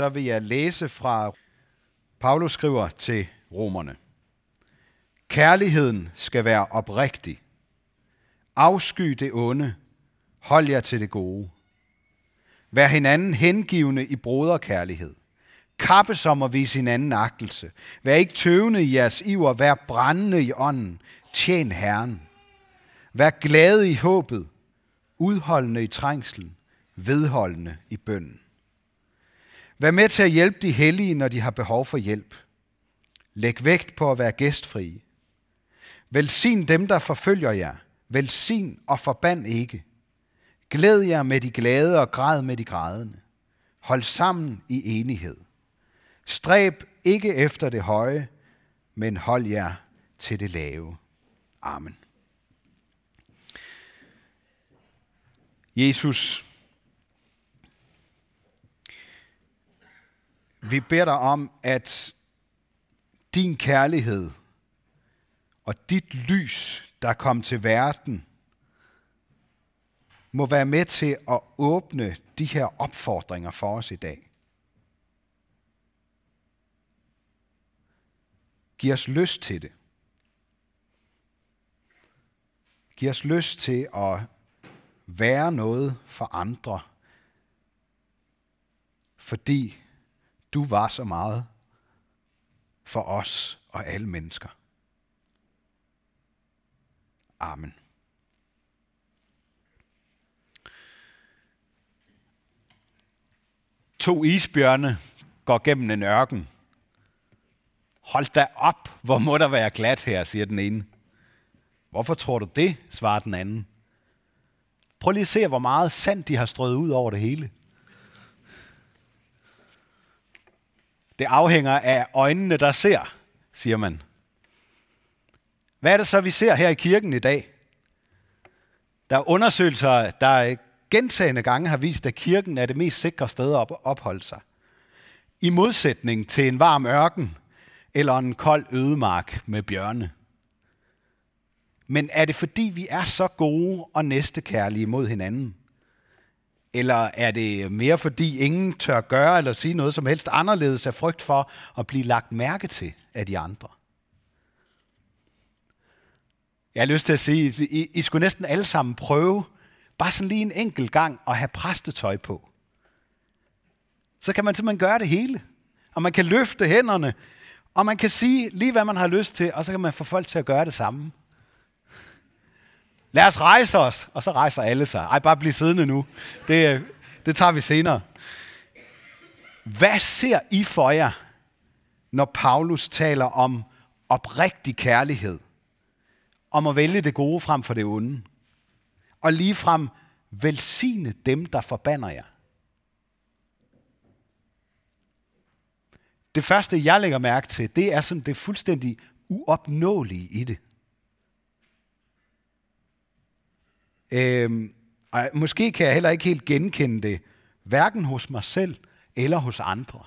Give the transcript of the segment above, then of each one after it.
så vil jeg læse fra Paulus skriver til romerne. Kærligheden skal være oprigtig. Afsky det onde. Hold jer til det gode. Vær hinanden hengivende i broderkærlighed. Kappe som at vise hinanden agtelse. Vær ikke tøvende i jeres iver. Vær brændende i ånden. Tjen Herren. Vær glade i håbet. Udholdende i trængslen. Vedholdende i bønden. Vær med til at hjælpe de hellige, når de har behov for hjælp. Læg vægt på at være gæstfrie. Velsign dem, der forfølger jer. Velsign og forband ikke. Glæd jer med de glade og græd med de grædende. Hold sammen i enighed. Stræb ikke efter det høje, men hold jer til det lave. Amen. Jesus, vi beder dig om, at din kærlighed og dit lys, der kom til verden, må være med til at åbne de her opfordringer for os i dag. Giv os lyst til det. Giv os lyst til at være noget for andre, fordi du var så meget for os og alle mennesker. Amen. To isbjørne går gennem en ørken. Hold da op, hvor må der være glat her, siger den ene. Hvorfor tror du det, svarer den anden. Prøv lige at se, hvor meget sand de har strøget ud over det hele. Det afhænger af øjnene, der ser, siger man. Hvad er det så, vi ser her i kirken i dag? Der er undersøgelser, der gentagende gange har vist, at kirken er det mest sikre sted at opholde sig. I modsætning til en varm ørken eller en kold ødemark med bjørne. Men er det fordi, vi er så gode og næstekærlige mod hinanden? Eller er det mere fordi, ingen tør gøre eller sige noget som helst anderledes af frygt for at blive lagt mærke til af de andre? Jeg har lyst til at sige, I, I skulle næsten alle sammen prøve, bare sådan lige en enkelt gang, at have præstetøj på. Så kan man simpelthen gøre det hele. Og man kan løfte hænderne, og man kan sige lige, hvad man har lyst til, og så kan man få folk til at gøre det samme. Lad os rejse os, og så rejser alle sig. Ej, bare bliv siddende nu. Det, øh, det tager vi senere. Hvad ser I for jer, når Paulus taler om oprigtig kærlighed? Om at vælge det gode frem for det onde? Og lige frem velsigne dem, der forbander jer? Det første, jeg lægger mærke til, det er sådan det fuldstændig uopnåelige i det. Øhm, og måske kan jeg heller ikke helt genkende det, hverken hos mig selv eller hos andre.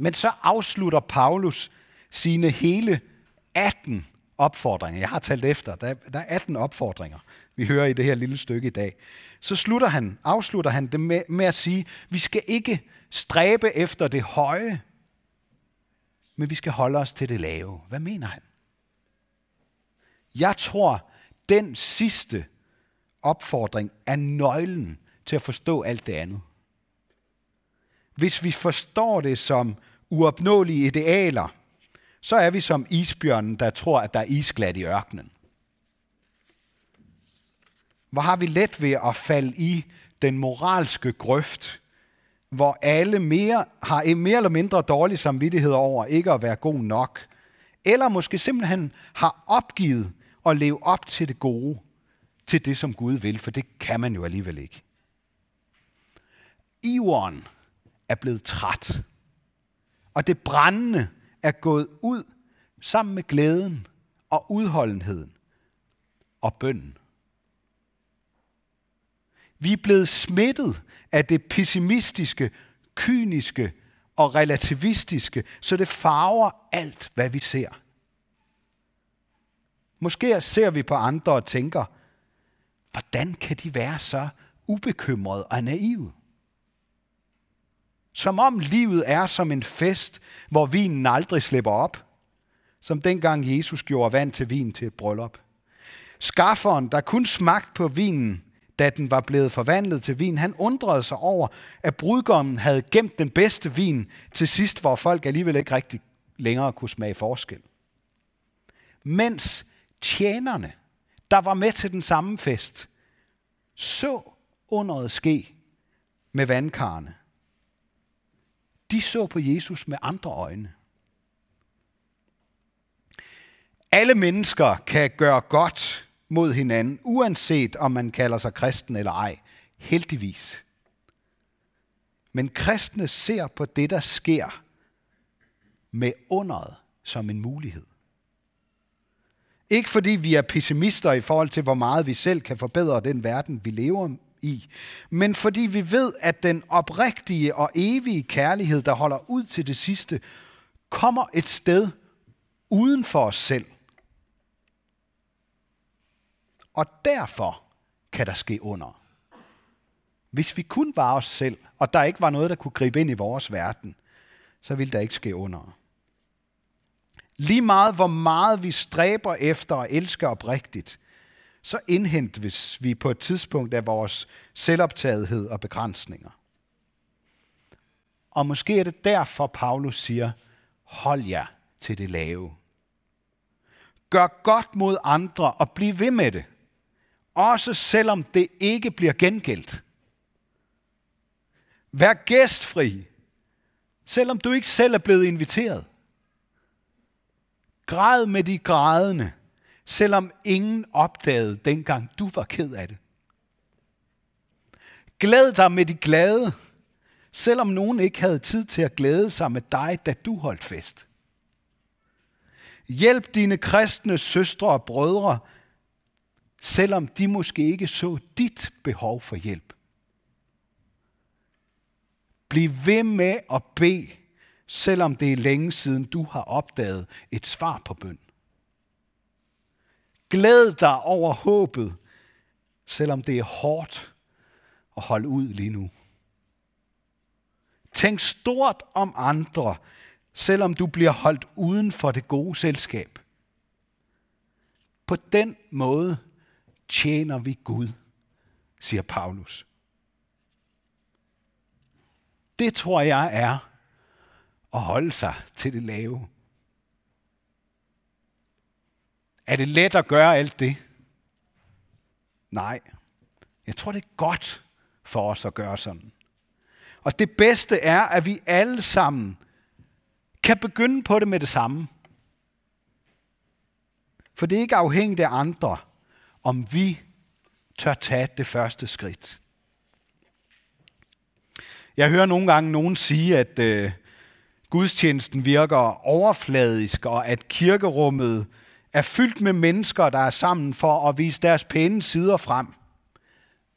Men så afslutter Paulus sine hele 18 opfordringer. Jeg har talt efter, der der er 18 opfordringer, vi hører i det her lille stykke i dag. Så slutter han, afslutter han det med, med at sige, vi skal ikke stræbe efter det høje, men vi skal holde os til det lave. Hvad mener han? Jeg tror, den sidste opfordring er nøglen til at forstå alt det andet. Hvis vi forstår det som uopnåelige idealer, så er vi som isbjørnen, der tror, at der er isglat i ørkenen. Hvor har vi let ved at falde i den moralske grøft, hvor alle mere, har mere eller mindre dårlig samvittighed over ikke at være god nok, eller måske simpelthen har opgivet at leve op til det gode, til det, som Gud vil, for det kan man jo alligevel ikke. Iveren er blevet træt, og det brændende er gået ud sammen med glæden og udholdenheden og bønden. Vi er blevet smittet af det pessimistiske, kyniske og relativistiske, så det farver alt, hvad vi ser. Måske ser vi på andre og tænker, hvordan kan de være så ubekymrede og naive? Som om livet er som en fest, hvor vinen aldrig slipper op. Som dengang Jesus gjorde vand til vin til et bryllup. Skafferen, der kun smagte på vinen, da den var blevet forvandlet til vin, han undrede sig over, at brudgommen havde gemt den bedste vin til sidst, hvor folk alligevel ikke rigtig længere kunne smage forskel. Mens tjenerne, der var med til den samme fest, så underet ske med vandkarne. De så på Jesus med andre øjne. Alle mennesker kan gøre godt mod hinanden, uanset om man kalder sig kristen eller ej. Heldigvis. Men kristne ser på det, der sker, med underet som en mulighed. Ikke fordi vi er pessimister i forhold til, hvor meget vi selv kan forbedre den verden, vi lever i, men fordi vi ved, at den oprigtige og evige kærlighed, der holder ud til det sidste, kommer et sted uden for os selv. Og derfor kan der ske under. Hvis vi kun var os selv, og der ikke var noget, der kunne gribe ind i vores verden, så ville der ikke ske under. Lige meget, hvor meget vi stræber efter at elske oprigtigt, så indhentes vi på et tidspunkt af vores selvoptagethed og begrænsninger. Og måske er det derfor, Paulus siger, hold jer til det lave. Gør godt mod andre og bliv ved med det. Også selvom det ikke bliver gengældt. Vær gæstfri, selvom du ikke selv er blevet inviteret. Græd med de grædende, selvom ingen opdagede dengang du var ked af det. Glæd dig med de glade, selvom nogen ikke havde tid til at glæde sig med dig, da du holdt fest. Hjælp dine kristne søstre og brødre, selvom de måske ikke så dit behov for hjælp. Bliv ved med at bede selvom det er længe siden, du har opdaget et svar på bøn. Glæd dig over håbet, selvom det er hårdt at holde ud lige nu. Tænk stort om andre, selvom du bliver holdt uden for det gode selskab. På den måde tjener vi Gud, siger Paulus. Det tror jeg er at holde sig til det lave. Er det let at gøre alt det? Nej. Jeg tror, det er godt for os at gøre sådan. Og det bedste er, at vi alle sammen kan begynde på det med det samme. For det er ikke afhængigt af andre, om vi tør tage det første skridt. Jeg hører nogle gange nogen sige, at øh, gudstjenesten virker overfladisk, og at kirkerummet er fyldt med mennesker, der er sammen for at vise deres pæne sider frem.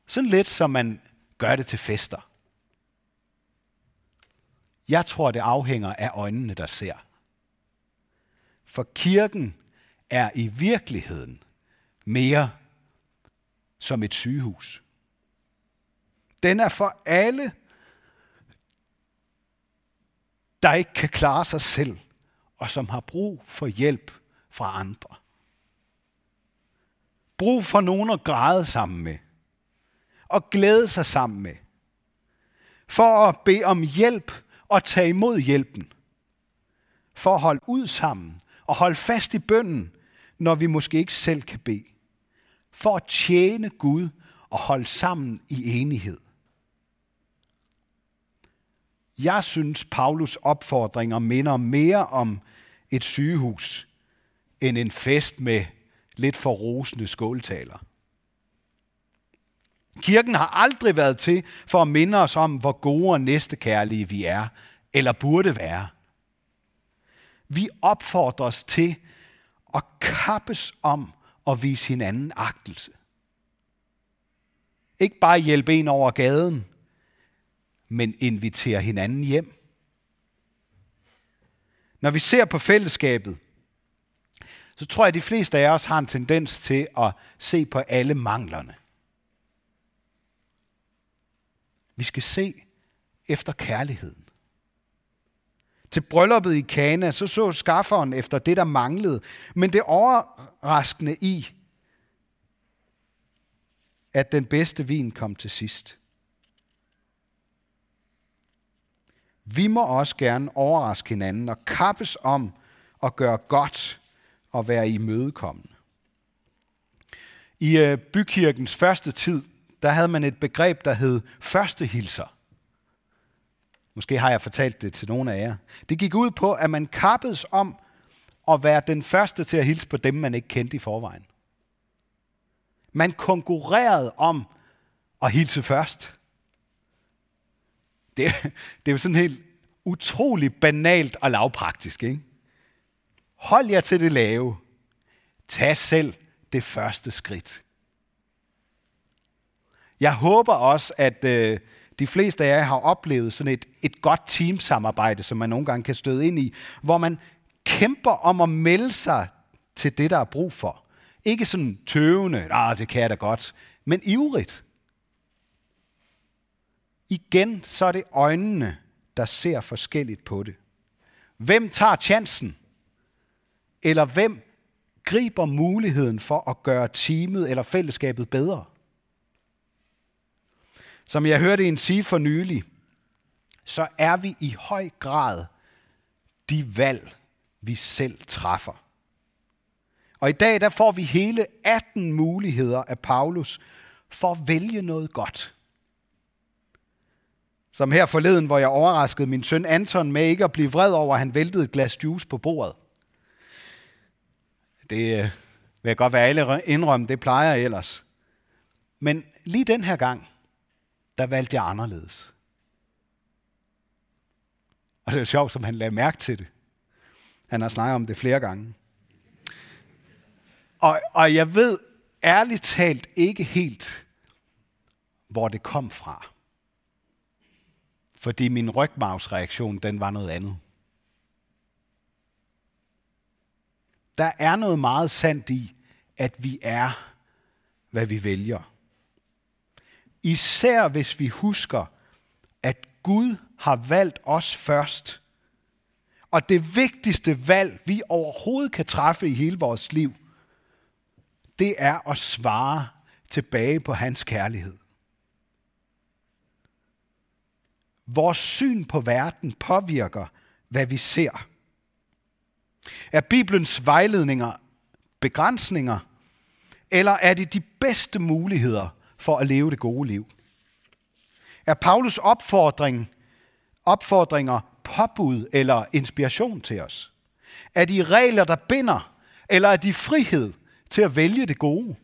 Sådan lidt, som man gør det til fester. Jeg tror, det afhænger af øjnene, der ser. For kirken er i virkeligheden mere som et sygehus. Den er for alle, der ikke kan klare sig selv, og som har brug for hjælp fra andre. Brug for nogen at græde sammen med, og glæde sig sammen med. For at bede om hjælp og tage imod hjælpen. For at holde ud sammen og holde fast i bønden, når vi måske ikke selv kan bede. For at tjene Gud og holde sammen i enighed. Jeg synes, Paulus opfordringer minder mere om et sygehus, end en fest med lidt for rosende skåltaler. Kirken har aldrig været til for at minde os om, hvor gode og næstekærlige vi er, eller burde være. Vi opfordres til at kappes om at vise hinanden agtelse. Ikke bare hjælpe en over gaden, men inviterer hinanden hjem. Når vi ser på fællesskabet, så tror jeg, at de fleste af os har en tendens til at se på alle manglerne. Vi skal se efter kærligheden. Til brylluppet i Kana, så så skafferen efter det, der manglede. Men det overraskende i, at den bedste vin kom til sidst. Vi må også gerne overraske hinanden og kappes om at gøre godt og være imødekommende. I øh, bykirkens første tid, der havde man et begreb, der hed første hilser. Måske har jeg fortalt det til nogle af jer. Det gik ud på, at man kappedes om at være den første til at hilse på dem, man ikke kendte i forvejen. Man konkurrerede om at hilse først. Det, det er jo sådan helt utrolig banalt og lavpraktisk. Ikke? Hold jer til det lave. Tag selv det første skridt. Jeg håber også, at øh, de fleste af jer har oplevet sådan et, et godt teamsamarbejde, som man nogle gange kan støde ind i, hvor man kæmper om at melde sig til det, der er brug for. Ikke sådan tøvende, ah, det kan jeg da godt, men ivrigt. Igen, så er det øjnene, der ser forskelligt på det. Hvem tager chancen? Eller hvem griber muligheden for at gøre teamet eller fællesskabet bedre? Som jeg hørte en sige for nylig, så er vi i høj grad de valg, vi selv træffer. Og i dag der får vi hele 18 muligheder af Paulus for at vælge noget godt. Som her forleden, hvor jeg overraskede min søn Anton med ikke at blive vred over, at han væltede et glas juice på bordet. Det øh, vil jeg godt være alle indrømme, det plejer jeg ellers. Men lige den her gang, der valgte jeg anderledes. Og det er sjovt, som han lagde mærke til det. Han har snakket om det flere gange. Og, og jeg ved ærligt talt ikke helt, hvor det kom fra. Fordi min rygmavsreaktion, den var noget andet. Der er noget meget sandt i, at vi er, hvad vi vælger. Især hvis vi husker, at Gud har valgt os først. Og det vigtigste valg, vi overhovedet kan træffe i hele vores liv, det er at svare tilbage på hans kærlighed. Vores syn på verden påvirker, hvad vi ser. Er Bibelens vejledninger begrænsninger, eller er det de bedste muligheder for at leve det gode liv? Er Paulus opfordring, opfordringer påbud eller inspiration til os? Er de regler, der binder, eller er de frihed til at vælge det gode?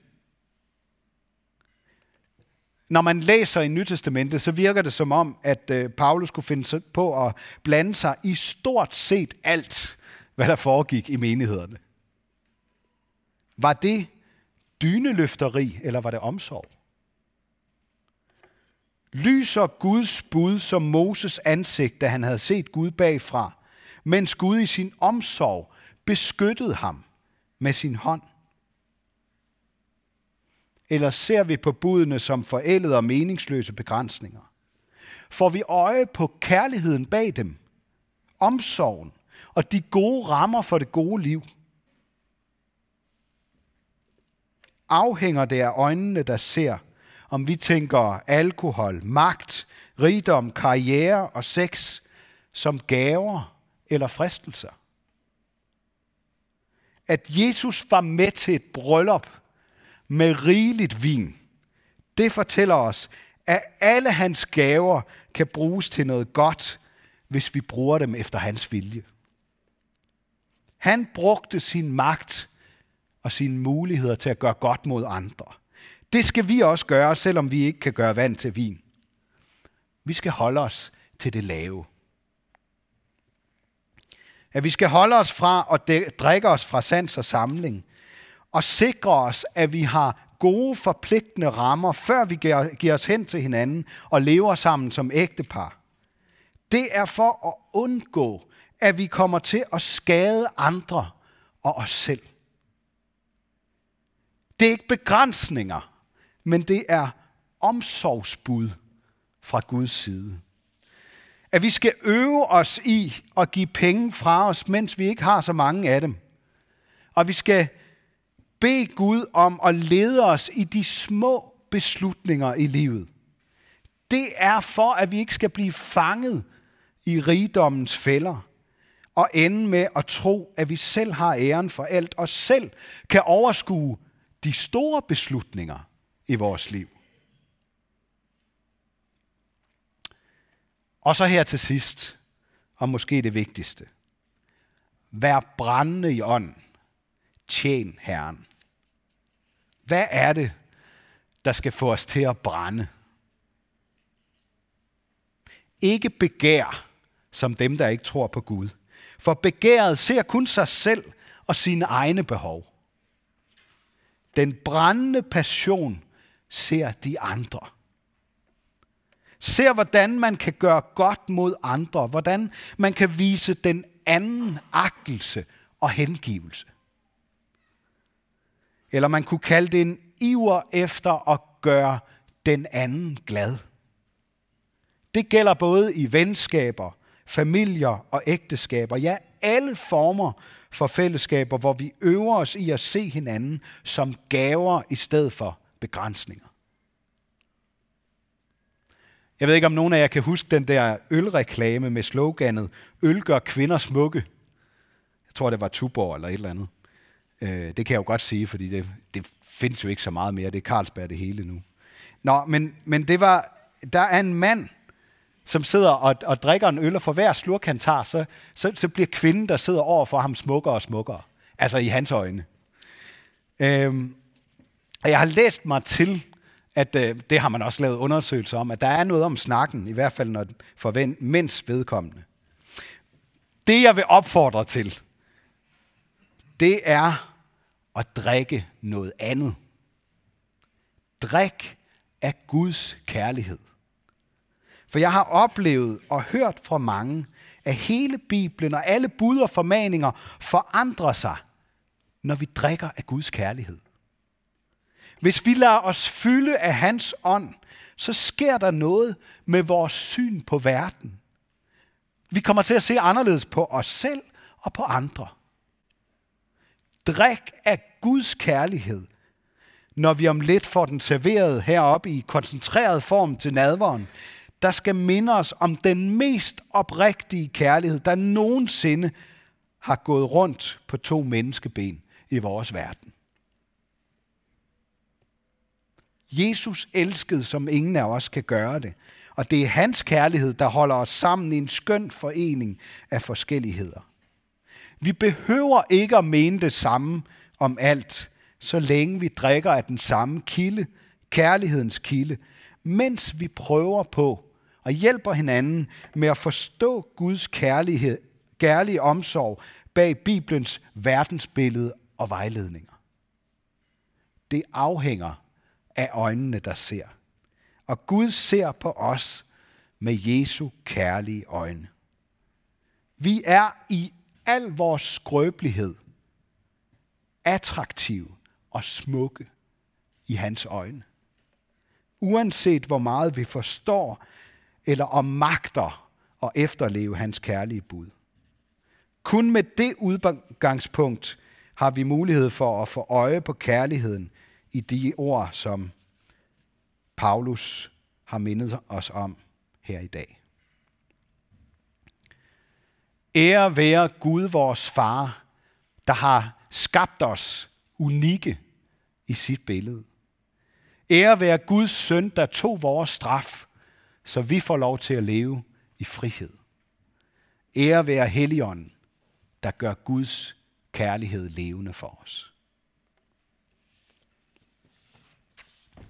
Når man læser i Nytestamentet, så virker det som om, at øh, Paulus kunne finde på at blande sig i stort set alt, hvad der foregik i menighederne. Var det dyneløfteri, eller var det omsorg? Lyser Guds bud som Moses ansigt, da han havde set Gud bagfra, mens Gud i sin omsorg beskyttede ham med sin hånd? Eller ser vi på budene som forældede og meningsløse begrænsninger? Får vi øje på kærligheden bag dem, omsorgen og de gode rammer for det gode liv? Afhænger det af øjnene, der ser, om vi tænker alkohol, magt, rigdom, karriere og sex som gaver eller fristelser? At Jesus var med til et bryllup, med rigeligt vin. Det fortæller os, at alle hans gaver kan bruges til noget godt, hvis vi bruger dem efter hans vilje. Han brugte sin magt og sine muligheder til at gøre godt mod andre. Det skal vi også gøre, selvom vi ikke kan gøre vand til vin. Vi skal holde os til det lave. At vi skal holde os fra at drikke os fra sans og samling, og sikre os, at vi har gode, forpligtende rammer, før vi giver os hen til hinanden og lever sammen som ægtepar. Det er for at undgå, at vi kommer til at skade andre og os selv. Det er ikke begrænsninger, men det er omsorgsbud fra Guds side. At vi skal øve os i at give penge fra os, mens vi ikke har så mange af dem. Og vi skal Bed Gud om at lede os i de små beslutninger i livet. Det er for, at vi ikke skal blive fanget i rigdommens fælder og ende med at tro, at vi selv har æren for alt og selv kan overskue de store beslutninger i vores liv. Og så her til sidst, og måske det vigtigste. Vær brændende i ånden. Tjen Herren. Hvad er det, der skal få os til at brænde? Ikke begær som dem, der ikke tror på Gud. For begæret ser kun sig selv og sine egne behov. Den brændende passion ser de andre. Ser, hvordan man kan gøre godt mod andre. Hvordan man kan vise den anden agtelse og hengivelse. Eller man kunne kalde det en iver efter at gøre den anden glad. Det gælder både i venskaber, familier og ægteskaber. Ja, alle former for fællesskaber, hvor vi øver os i at se hinanden som gaver i stedet for begrænsninger. Jeg ved ikke, om nogen af jer kan huske den der ølreklame med sloganet Øl gør kvinder smukke. Jeg tror, det var Tuborg eller et eller andet. Øh, det kan jeg jo godt sige, fordi det, det findes jo ikke så meget mere. Det er Carlsberg det hele nu. Nå, men, men det var, der er en mand, som sidder og, og drikker en øl, og for hver slurk han tager, så, så, så bliver kvinden, der sidder over for ham, smukkere og smukkere. Altså i hans øjne. Øhm, og jeg har læst mig til, at øh, det har man også lavet undersøgelser om, at der er noget om snakken, i hvert fald når, for mens vedkommende. Det jeg vil opfordre til, det er at drikke noget andet. Drik af Guds kærlighed. For jeg har oplevet og hørt fra mange, at hele Bibelen og alle bud og formaninger forandrer sig, når vi drikker af Guds kærlighed. Hvis vi lader os fylde af hans ånd, så sker der noget med vores syn på verden. Vi kommer til at se anderledes på os selv og på andre. Drik af Guds kærlighed, når vi om lidt får den serveret heroppe i koncentreret form til nadveren, der skal minde os om den mest oprigtige kærlighed, der nogensinde har gået rundt på to menneskeben i vores verden. Jesus elskede, som ingen af os kan gøre det. Og det er hans kærlighed, der holder os sammen i en skøn forening af forskelligheder. Vi behøver ikke at mene det samme om alt, så længe vi drikker af den samme kilde, kærlighedens kilde, mens vi prøver på og hjælper hinanden med at forstå Guds kærlighed, kærlige omsorg bag Bibelens verdensbillede og vejledninger. Det afhænger af øjnene, der ser. Og Gud ser på os med Jesu kærlige øjne. Vi er i al vores skrøbelighed attraktive og smukke i hans øjne. Uanset hvor meget vi forstår eller om magter at efterleve hans kærlige bud. Kun med det udgangspunkt har vi mulighed for at få øje på kærligheden i de ord, som Paulus har mindet os om her i dag. Ære være Gud, vores far, der har skabt os unikke i sit billede. Ære være Guds søn, der tog vores straf, så vi får lov til at leve i frihed. Ære være Helligånden, der gør Guds kærlighed levende for os.